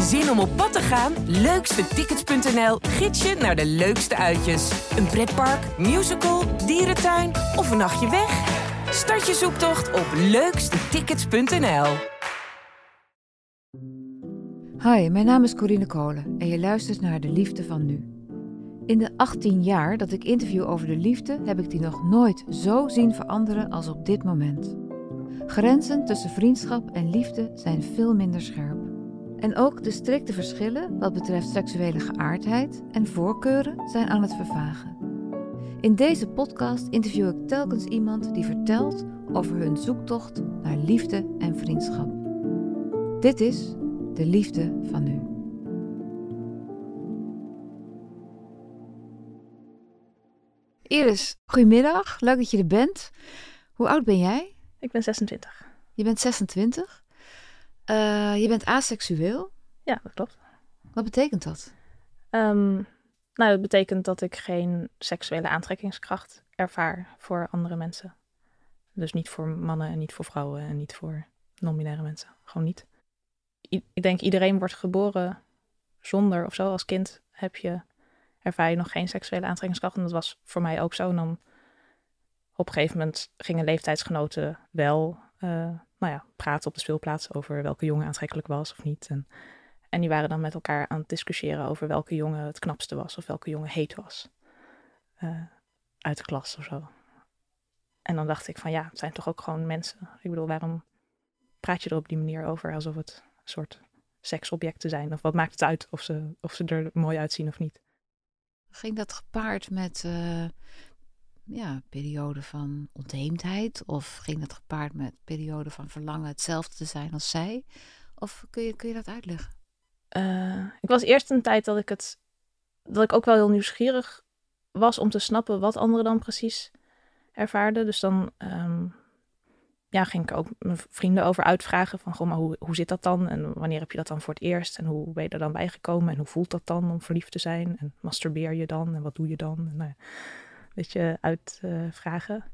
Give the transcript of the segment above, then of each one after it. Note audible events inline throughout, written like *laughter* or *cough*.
Zin om op pad te gaan? Leukstetickets.nl gids je naar de leukste uitjes. Een pretpark, musical, dierentuin of een nachtje weg? Start je zoektocht op leukstetickets.nl. Hi, mijn naam is Corine Kolen en je luistert naar De Liefde van Nu. In de 18 jaar dat ik interview over de liefde heb ik die nog nooit zo zien veranderen als op dit moment. Grenzen tussen vriendschap en liefde zijn veel minder scherp. En ook de strikte verschillen wat betreft seksuele geaardheid en voorkeuren zijn aan het vervagen. In deze podcast interview ik telkens iemand die vertelt over hun zoektocht naar liefde en vriendschap. Dit is de liefde van nu. Iris, goedemiddag. Leuk dat je er bent. Hoe oud ben jij? Ik ben 26. Je bent 26. Uh, je bent aseksueel. Ja, dat klopt. Wat betekent dat? Um, nou, dat betekent dat ik geen seksuele aantrekkingskracht ervaar voor andere mensen. Dus niet voor mannen en niet voor vrouwen en niet voor non-binaire mensen. Gewoon niet. I ik denk iedereen wordt geboren zonder of zo. Als kind heb je, ervaar je nog geen seksuele aantrekkingskracht. En dat was voor mij ook zo. En dan op een gegeven moment gingen leeftijdsgenoten wel uh, nou ja, praten op de speelplaats over welke jongen aantrekkelijk was of niet. En, en die waren dan met elkaar aan het discussiëren over welke jongen het knapste was of welke jongen heet was. Uh, uit de klas of zo. En dan dacht ik van ja, het zijn toch ook gewoon mensen. Ik bedoel, waarom praat je er op die manier over alsof het een soort seksobjecten zijn? Of wat maakt het uit of ze, of ze er mooi uitzien of niet? Ging dat gepaard met uh, ja, periode van ontheemdheid? Of ging dat gepaard met periode van verlangen hetzelfde te zijn als zij? Of kun je, kun je dat uitleggen? Uh, ik was eerst een tijd dat ik het dat ik ook wel heel nieuwsgierig was om te snappen wat anderen dan precies ervaarden. Dus dan um, ja, ging ik ook mijn vrienden over uitvragen van goh, maar hoe, hoe zit dat dan? En wanneer heb je dat dan voor het eerst? En hoe ben je er dan bijgekomen? En hoe voelt dat dan om verliefd te zijn? En masturbeer je dan? En wat doe je dan? En, nou ja, weet je, uitvragen.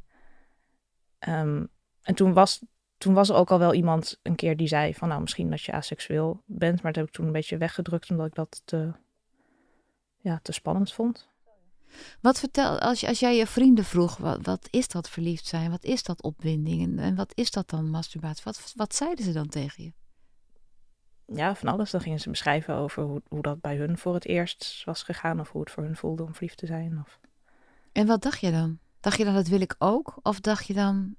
Uh, um, en toen was, toen was er ook al wel iemand een keer die zei van nou misschien dat je asexueel bent. Maar dat heb ik toen een beetje weggedrukt omdat ik dat te, ja, te spannend vond. Wat vertel, als, als jij je vrienden vroeg, wat, wat is dat verliefd zijn? Wat is dat opwinding? En, en wat is dat dan masturbatie? Wat, wat zeiden ze dan tegen je? Ja, van alles. Dan gingen ze beschrijven over hoe, hoe dat bij hun voor het eerst was gegaan. Of hoe het voor hun voelde om verliefd te zijn. Of... En wat dacht je dan? Dacht je dan, dat wil ik ook? Of dacht je dan...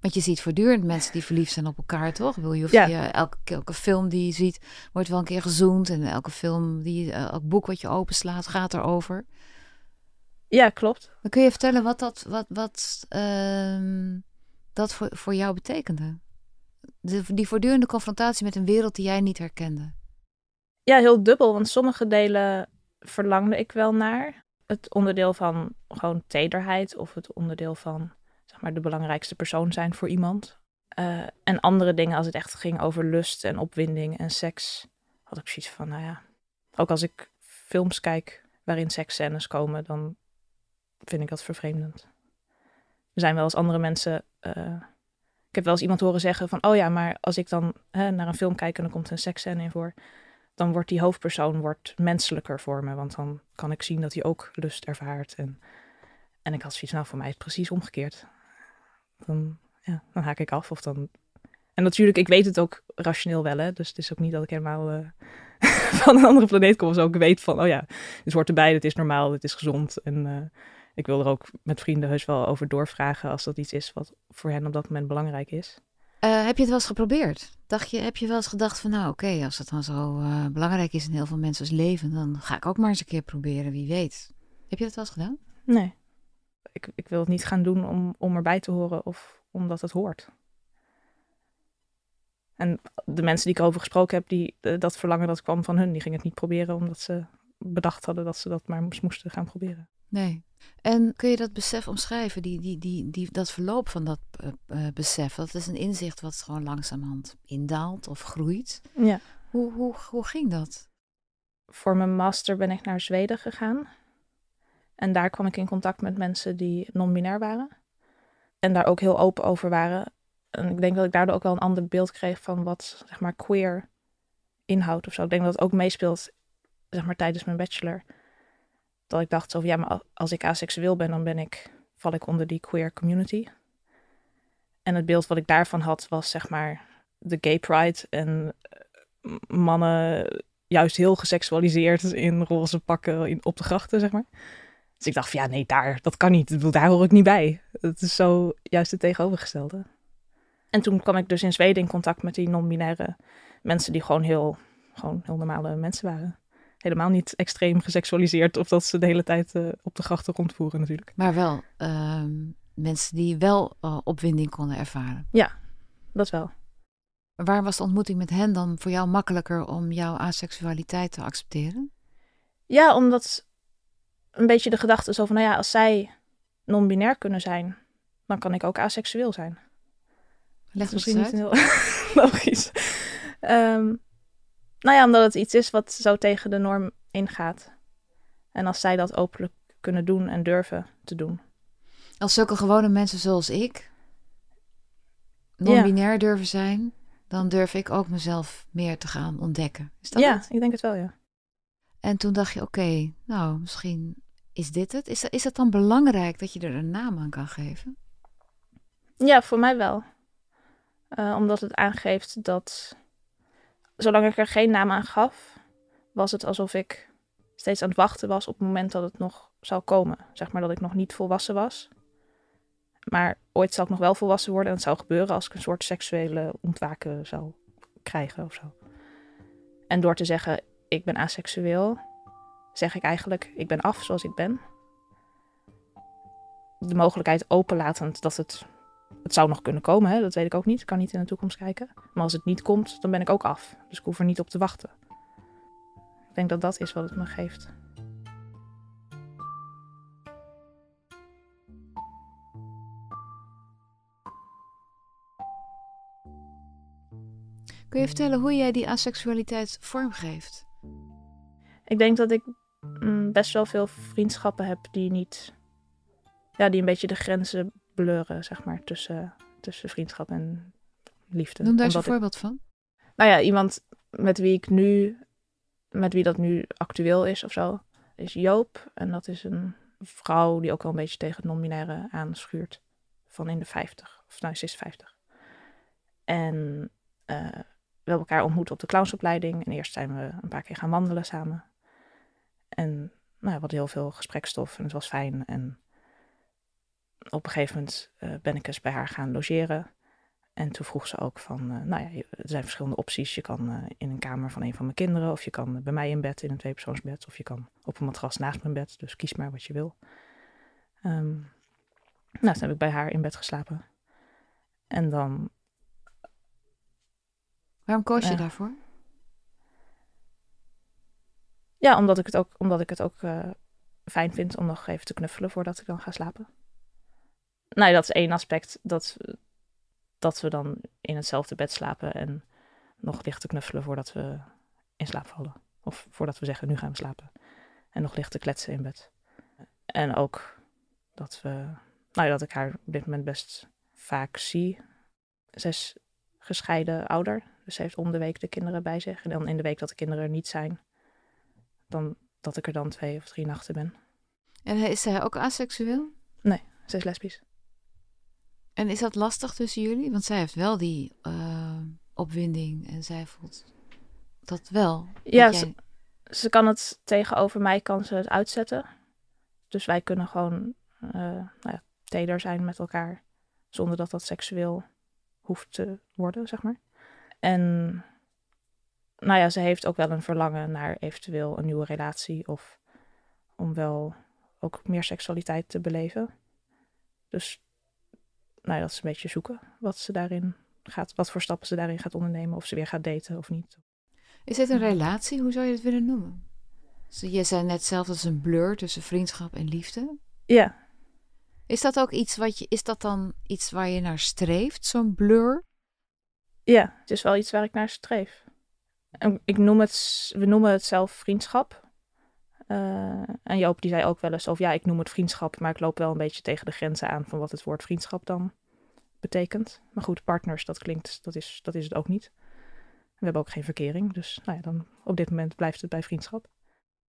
Want je ziet voortdurend mensen die verliefd zijn op elkaar, toch? Wil je, Ja. je elke, elke film die je ziet, wordt wel een keer gezoomd. En elke film, die, eh, elk boek wat je openslaat, gaat erover. Ja, klopt. Dan kun je vertellen wat dat, wat, wat, ehm, dat voor, voor jou betekende. De, die voortdurende confrontatie met een wereld die jij niet herkende. Ja, heel dubbel. Want sommige delen verlangde ik wel naar. Het onderdeel van gewoon tederheid of het onderdeel van zeg maar de belangrijkste persoon zijn voor iemand. Uh, en andere dingen als het echt ging over lust en opwinding en seks, had ik zoiets van, nou ja, ook als ik films kijk waarin seksscènes komen, dan vind ik dat vervreemdend. Er zijn wel eens andere mensen. Uh, ik heb wel eens iemand horen zeggen van, oh ja, maar als ik dan hè, naar een film kijk en er komt een seksscène in voor, dan wordt die hoofdpersoon wordt menselijker voor me, want dan kan ik zien dat hij ook lust ervaart. En, en ik had zoiets, nou, voor mij is het precies omgekeerd. Dan, ja, dan haak ik af of dan. En natuurlijk, ik weet het ook rationeel wel, hè. Dus het is ook niet dat ik helemaal uh, *laughs* van een andere planeet kom. Dus ook weet van, oh ja, het hoort erbij, het is normaal, het is gezond. En uh, ik wil er ook met vrienden heus wel over doorvragen als dat iets is wat voor hen op dat moment belangrijk is. Uh, heb je het wel eens geprobeerd? Dacht je, heb je wel eens gedacht van, nou oké, okay, als het dan zo uh, belangrijk is in heel veel mensen's leven, dan ga ik ook maar eens een keer proberen, wie weet. Heb je dat wel eens gedaan? Nee. Ik, ik wil het niet gaan doen om, om erbij te horen of omdat het hoort. En de mensen die ik over gesproken heb, die, dat verlangen dat kwam van hun, die gingen het niet proberen omdat ze bedacht hadden dat ze dat maar moesten gaan proberen. Nee. En kun je dat besef omschrijven, die, die, die, die, dat verloop van dat uh, besef? Dat is een inzicht wat gewoon langzamerhand indaalt of groeit. Ja. Hoe, hoe, hoe ging dat? Voor mijn master ben ik naar Zweden gegaan. En daar kwam ik in contact met mensen die non-binair waren. En daar ook heel open over waren. En ik denk dat ik daardoor ook wel een ander beeld kreeg van wat zeg maar queer inhoud of zo. Ik denk dat het ook meespeelt, zeg maar, tijdens mijn bachelor. Dat ik dacht, zo, ja, maar als ik aseksueel ben, dan ben ik, val ik onder die queer community. En het beeld wat ik daarvan had, was zeg maar de gay pride en eh, mannen juist heel geseksualiseerd in roze pakken in, op de grachten, zeg maar. Dus ik dacht van ja, nee, daar, dat kan niet. Daar hoor ik niet bij. Het is zo juist het tegenovergestelde. En toen kwam ik dus in Zweden in contact met die non-binaire mensen die gewoon heel, gewoon heel normale mensen waren. Helemaal niet extreem geseksualiseerd of dat ze de hele tijd uh, op de grachten rondvoeren natuurlijk. Maar wel uh, mensen die wel uh, opwinding konden ervaren. Ja, dat wel. Waar was de ontmoeting met hen dan voor jou makkelijker om jouw aseksualiteit te accepteren? Ja, omdat een beetje de gedachte zo van, nou ja, als zij non-binair kunnen zijn, dan kan ik ook aseksueel zijn. Leg misschien niet heel *laughs* logisch. Um, nou ja, omdat het iets is wat zo tegen de norm ingaat. En als zij dat openlijk kunnen doen en durven te doen. Als zulke gewone mensen zoals ik non-binair ja. durven zijn, dan durf ik ook mezelf meer te gaan ontdekken. Is dat ja, het? ik denk het wel, ja. En toen dacht je, oké, nou, misschien is dit het. Is, is het dan belangrijk dat je er een naam aan kan geven? Ja, voor mij wel. Uh, omdat het aangeeft dat, zolang ik er geen naam aan gaf, was het alsof ik steeds aan het wachten was op het moment dat het nog zou komen. Zeg maar dat ik nog niet volwassen was. Maar ooit zal ik nog wel volwassen worden en het zou gebeuren als ik een soort seksuele ontwaken zou krijgen of zo. En door te zeggen, ik ben aseksueel, zeg ik eigenlijk, ik ben af zoals ik ben. De mogelijkheid openlatend dat het, het zou nog kunnen komen, hè? dat weet ik ook niet. Ik kan niet in de toekomst kijken. Maar als het niet komt, dan ben ik ook af. Dus ik hoef er niet op te wachten. Ik denk dat dat is wat het me geeft. Kun je vertellen hoe jij die aseksualiteit vormgeeft? Ik denk dat ik mm, best wel veel vriendschappen heb die niet. Ja, die een beetje de grenzen blurren, zeg maar, tussen, tussen vriendschap en liefde. Noem daar eens een voorbeeld van. Nou ja, iemand met wie ik nu. met wie dat nu actueel is of zo. Is Joop. En dat is een vrouw die ook wel een beetje tegen het non-binaire aanschuurt. Van in de 50. Of nou, ze is 50. En uh, we hebben elkaar ontmoet op de clownsopleiding. En eerst zijn we een paar keer gaan wandelen samen. En nou, we hadden heel veel gesprekstof en het was fijn. En op een gegeven moment uh, ben ik eens bij haar gaan logeren. En toen vroeg ze ook van, uh, nou ja, er zijn verschillende opties. Je kan uh, in een kamer van een van mijn kinderen, of je kan bij mij in bed in een tweepersoonsbed, of je kan op een matras naast mijn bed. Dus kies maar wat je wil. Um, nou, toen heb ik bij haar in bed geslapen. En dan Waarom koos je daarvoor? Ja, omdat ik het ook, omdat ik het ook fijn vind om nog even te knuffelen voordat ik dan ga slapen. Nou, dat is één aspect. Dat, dat we dan in hetzelfde bed slapen en nog licht te knuffelen voordat we in slaap vallen. Of voordat we zeggen, nu gaan we slapen. En nog licht te kletsen in bed. En ook dat we, nou ja, dat ik haar op dit moment best vaak zie. Zij is gescheiden ouder. Dus ze heeft om de week de kinderen bij zich. En dan in de week dat de kinderen er niet zijn, dan dat ik er dan twee of drie nachten ben. En is zij ook asexueel? Nee, ze is lesbisch. En is dat lastig tussen jullie? Want zij heeft wel die uh, opwinding en zij voelt dat wel. Ja, jij... ze, ze, kan het tegenover mij kan ze het uitzetten. Dus wij kunnen gewoon uh, nou ja, teder zijn met elkaar zonder dat dat seksueel hoeft te worden, zeg maar. En nou ja, ze heeft ook wel een verlangen naar eventueel een nieuwe relatie of om wel ook meer seksualiteit te beleven. Dus nou ja, dat is een beetje zoeken wat ze daarin gaat, wat voor stappen ze daarin gaat ondernemen, of ze weer gaat daten of niet. Is dit een relatie? Hoe zou je het willen noemen? Je zei net zelf dat is een blur tussen vriendschap en liefde. Ja. Is dat ook iets wat je, is dat dan iets waar je naar streeft, zo'n blur? Ja, het is wel iets waar ik naar streef. En ik noem het, we noemen het zelf vriendschap. Uh, en Joop die zei ook wel eens over, ja, ik noem het vriendschap, maar ik loop wel een beetje tegen de grenzen aan van wat het woord vriendschap dan betekent. Maar goed, partners, dat klinkt, dat is, dat is het ook niet. We hebben ook geen verkering, dus nou ja, dan op dit moment blijft het bij vriendschap.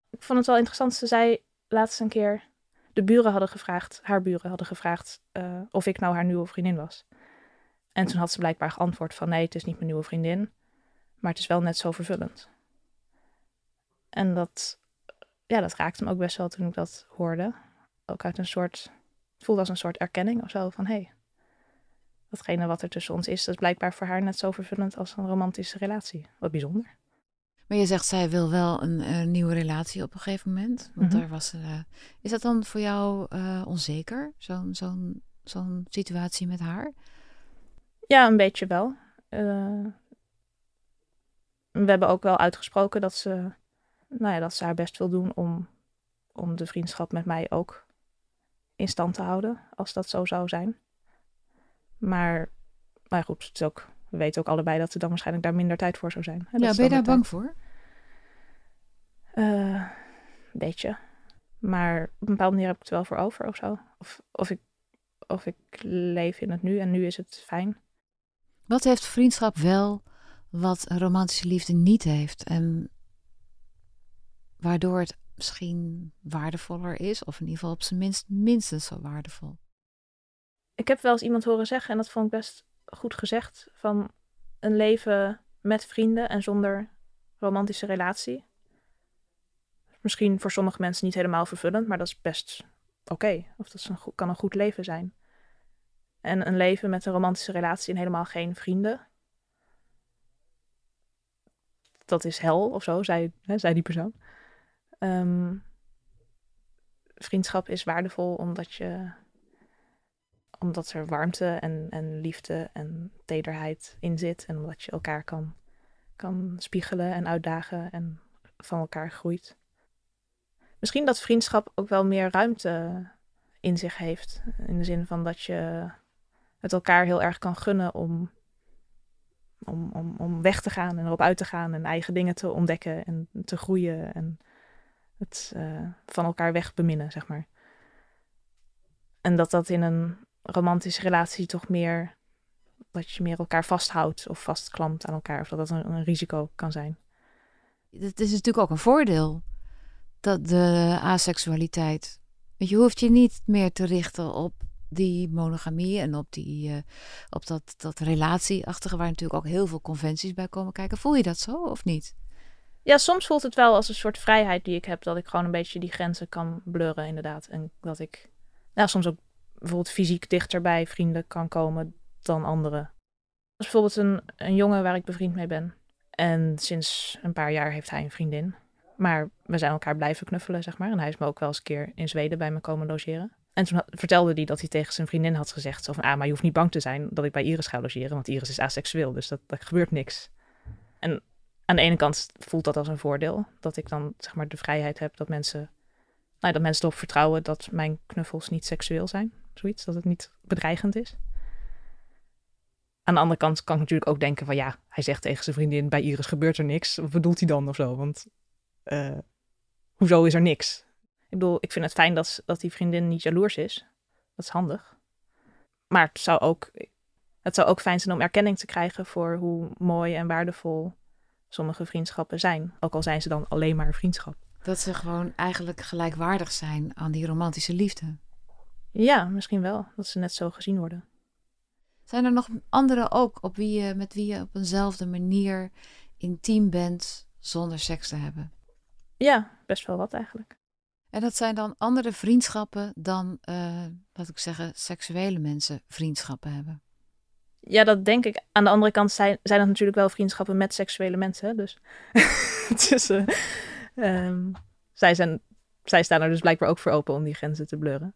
Ik vond het wel interessant, ze zei laatst een keer, de buren hadden gevraagd, haar buren hadden gevraagd uh, of ik nou haar nieuwe vriendin was. En toen had ze blijkbaar geantwoord van nee, het is niet mijn nieuwe vriendin, maar het is wel net zo vervullend. En dat, ja, dat raakte me ook best wel toen ik dat hoorde. Ook uit een soort, het voelde als een soort erkenning of zo van hé, hey, datgene wat er tussen ons is, dat is blijkbaar voor haar net zo vervullend als een romantische relatie. Wat bijzonder. Maar je zegt, zij wil wel een, een nieuwe relatie op een gegeven moment. Want Mhm. daar was, uh, is dat dan voor jou uh, onzeker, zo'n zo'n zo'n situatie met haar? Ja, een beetje wel. Uh, we hebben ook wel uitgesproken dat ze, nou ja, dat ze haar best wil doen om, om de vriendschap met mij ook in stand te houden, als dat zo zou zijn. Maar, maar goed, het is ook, we weten ook allebei dat er dan waarschijnlijk daar minder tijd voor zou zijn. Ja, ben je daar bang voor? Uh, een beetje. Maar op een bepaalde manier heb ik het wel voor over of zo. Of, of, ik, of ik leef in het nu en nu is het fijn. Wat heeft vriendschap wel wat romantische liefde niet heeft? En waardoor het misschien waardevoller is, of in ieder geval op zijn minst minstens zo waardevol. Ik heb wel eens iemand horen zeggen, en dat vond ik best goed gezegd, van een leven met vrienden en zonder romantische relatie. Misschien voor sommige mensen niet helemaal vervullend, maar dat is best oké. Of dat kan een goed leven zijn. En een leven met een romantische relatie en helemaal geen vrienden. Dat is hel of zo, zei, hè, zei die persoon. Um, vriendschap is waardevol omdat je omdat er warmte en, en liefde en tederheid in zit. En omdat je elkaar kan, kan spiegelen en uitdagen en van elkaar groeit. Misschien dat vriendschap ook wel meer ruimte in zich heeft. In de zin van dat je het elkaar heel erg kan gunnen om, om, om, om weg te gaan en erop uit te gaan en eigen dingen te ontdekken en te groeien en het uh, van elkaar weg beminnen, zeg maar. En dat dat in een romantische relatie toch meer dat je meer elkaar vasthoudt of vastklampt aan elkaar, of dat dat een, een risico kan zijn. Het is natuurlijk ook een voordeel dat de aseksualiteit. Want je hoeft je niet meer te richten op die monogamie en op, die, uh, op dat, dat relatieachtige, waar natuurlijk ook heel veel conventies bij komen kijken. Voel je dat zo of niet? Ja, soms voelt het wel als een soort vrijheid die ik heb, dat ik gewoon een beetje die grenzen kan blurren, inderdaad. En dat ik ja, soms ook bijvoorbeeld fysiek dichter bij vrienden kan komen dan anderen. Er is bijvoorbeeld een, een jongen waar ik bevriend mee ben. En sinds een paar jaar heeft hij een vriendin. Maar we zijn elkaar blijven knuffelen, zeg maar. En hij is me ook wel eens een keer in Zweden bij me komen logeren. En toen vertelde hij dat hij tegen zijn vriendin had gezegd: zo van, ah, maar je hoeft niet bang te zijn dat ik bij Iris ga logeren, want Iris is aseksueel, dus dat, dat gebeurt niks. En aan de ene kant voelt dat als een voordeel, dat ik dan zeg maar de vrijheid heb dat mensen, nou, dat mensen erop vertrouwen dat mijn knuffels niet seksueel zijn, zoiets, dat het niet bedreigend is. Aan de andere kant kan ik natuurlijk ook denken van ja, hij zegt tegen zijn vriendin bij Iris gebeurt er niks, wat bedoelt hij dan of zo? Want uh, hoezo is er niks? Ik bedoel, ik vind het fijn dat, dat die vriendin niet jaloers is. Dat is handig. Maar het zou, ook, het zou ook fijn zijn om erkenning te krijgen voor hoe mooi en waardevol sommige vriendschappen zijn. Ook al zijn ze dan alleen maar vriendschap. Dat ze gewoon eigenlijk gelijkwaardig zijn aan die romantische liefde. Ja, misschien wel. Dat ze net zo gezien worden. Zijn er nog anderen ook op wie je, met wie je op eenzelfde manier intiem bent zonder seks te hebben? Ja, best wel wat eigenlijk. En dat zijn dan andere vriendschappen dan, uh, laat ik zeggen, seksuele mensen vriendschappen hebben? Ja, dat denk ik. Aan de andere kant zijn, zijn het natuurlijk wel vriendschappen met seksuele mensen. Dus, *laughs* uh, um, zij, zijn, zij staan er dus blijkbaar ook voor open om die grenzen te blurren.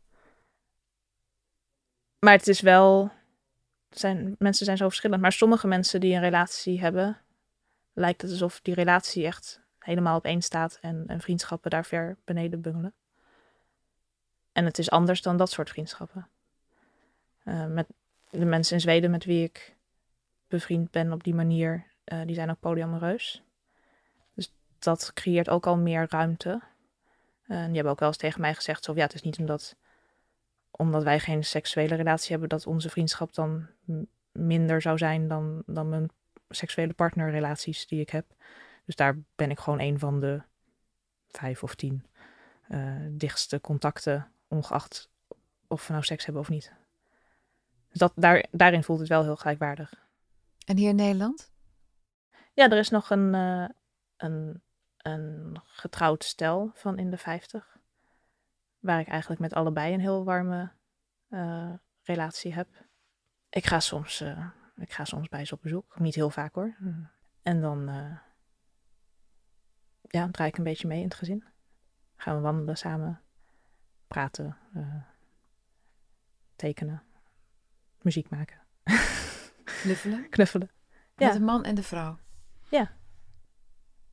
Maar het is wel. Zijn, mensen zijn zo verschillend. Maar sommige mensen die een relatie hebben, lijkt het alsof die relatie echt helemaal op één staat en, en vriendschappen daar ver beneden bungelen. En het is anders dan dat soort vriendschappen. Uh, met de mensen in Zweden met wie ik bevriend ben op die manier, uh, die zijn ook polyamoreus. Dus dat creëert ook al meer ruimte. En die hebben ook wel eens tegen mij gezegd: zo, ja, het is niet omdat, omdat wij geen seksuele relatie hebben, dat onze vriendschap dan minder zou zijn dan, dan mijn seksuele partnerrelaties die ik heb. Dus daar ben ik gewoon een van de vijf of tien uh, dichtste contacten, ongeacht of we nou seks hebben of niet. Dus dat, daar, daarin voelt het wel heel gelijkwaardig. En hier in Nederland? Ja, er is nog een, uh, een, een getrouwd stel van in de vijftig. Waar ik eigenlijk met allebei een heel warme uh, relatie heb. Ik ga soms, uh, ik ga soms bij ze op bezoek. Niet heel vaak hoor. En dan ja, draai ik een beetje mee in het gezin. Gaan we wandelen samen, praten, tekenen, muziek maken. *laughs* Knuffelen? Knuffelen. Ja. Met de man en de vrouw? Ja.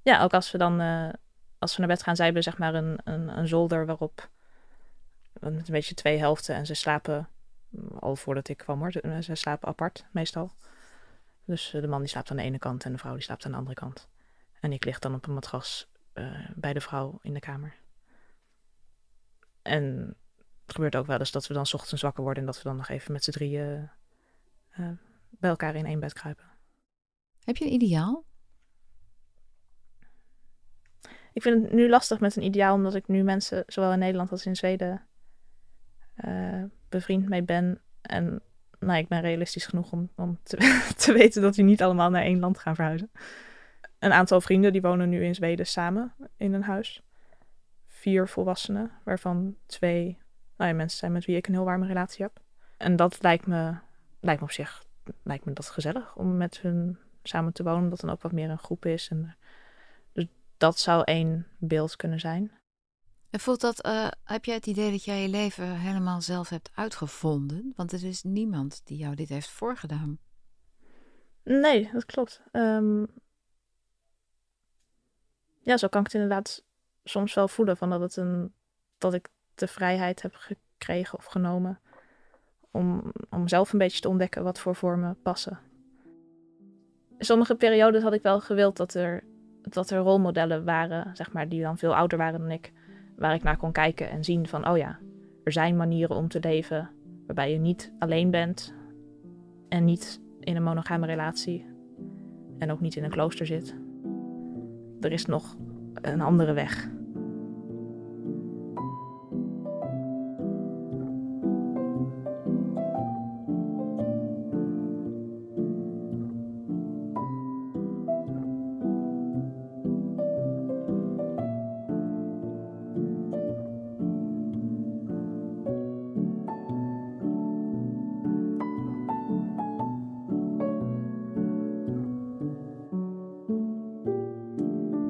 Ja, ook als we dan, uh, als we naar bed gaan, zij hebben zeg maar een, een, een zolder waarop met een beetje twee helften en ze slapen al voordat ik kwam hoor. Ze slapen apart meestal. Dus eh, de man die slaapt aan de ene kant en de vrouw die slaapt aan de andere kant. En ik lig dan op een matras uh, bij de vrouw in de kamer. En het gebeurt ook wel eens dat we dan ochtends wakker worden en dat we dan nog even met z'n drieën uh, bij elkaar in één bed kruipen. Heb je een ideaal? Ik vind het nu lastig met een ideaal, omdat ik nu mensen, zowel in Nederland als in Zweden, uh, bevriend mee ben. En nou, ik ben realistisch genoeg om, om te, *laughs* te, weten dat we niet allemaal naar één land gaan verhuizen. Een aantal vrienden die wonen nu in Zweden samen in een huis. Vier volwassenen, waarvan twee nou ja, mensen zijn met wie ik een heel warme relatie heb. En dat lijkt me, lijkt me op zich lijkt me dat gezellig om met hun samen te wonen, omdat dan ook wat meer een groep is. En, dus dat zou één beeld kunnen zijn. En voelt dat, uh, heb jij het idee dat jij je leven helemaal zelf hebt uitgevonden? Want er is niemand die jou dit heeft voorgedaan. Nee, dat klopt. Um, ja, zo kan ik het inderdaad soms wel voelen van dat, het een, dat ik de vrijheid heb gekregen of genomen om, om zelf een beetje te ontdekken wat voor vormen passen. Sommige periodes had ik wel gewild dat er, dat er rolmodellen waren, zeg maar, die dan veel ouder waren dan ik, waar ik naar kon kijken en zien van, oh ja, er zijn manieren om te leven waarbij je niet alleen bent en niet in een monogame relatie en ook niet in een klooster zit. Er is nog een andere weg.